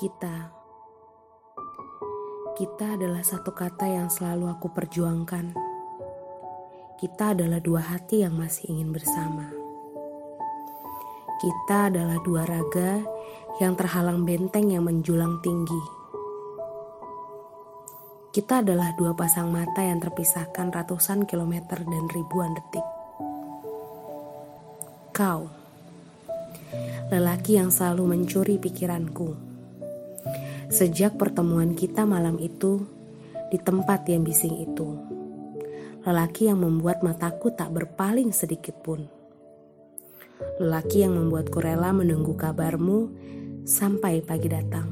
kita. Kita adalah satu kata yang selalu aku perjuangkan. Kita adalah dua hati yang masih ingin bersama. Kita adalah dua raga yang terhalang benteng yang menjulang tinggi. Kita adalah dua pasang mata yang terpisahkan ratusan kilometer dan ribuan detik. Kau, lelaki yang selalu mencuri pikiranku. Sejak pertemuan kita malam itu di tempat yang bising itu, lelaki yang membuat mataku tak berpaling sedikit pun lelaki yang membuatku rela menunggu kabarmu sampai pagi datang.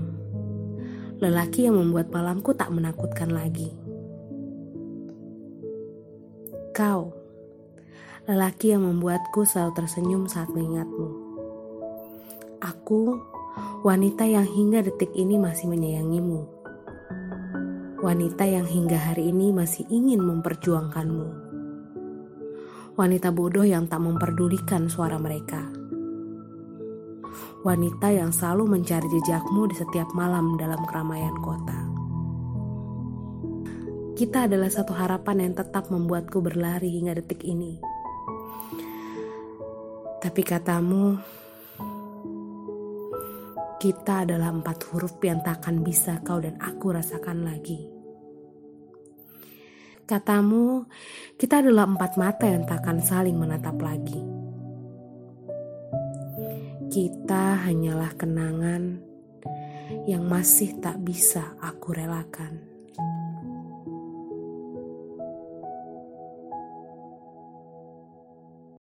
Lelaki yang membuat malamku tak menakutkan lagi. Kau, lelaki yang membuatku selalu tersenyum saat mengingatmu. Aku, wanita yang hingga detik ini masih menyayangimu. Wanita yang hingga hari ini masih ingin memperjuangkanmu wanita bodoh yang tak memperdulikan suara mereka. Wanita yang selalu mencari jejakmu di setiap malam dalam keramaian kota. Kita adalah satu harapan yang tetap membuatku berlari hingga detik ini. Tapi katamu, kita adalah empat huruf yang tak akan bisa kau dan aku rasakan lagi. Katamu, kita adalah empat mata yang tak akan saling menatap lagi. Kita hanyalah kenangan yang masih tak bisa aku relakan.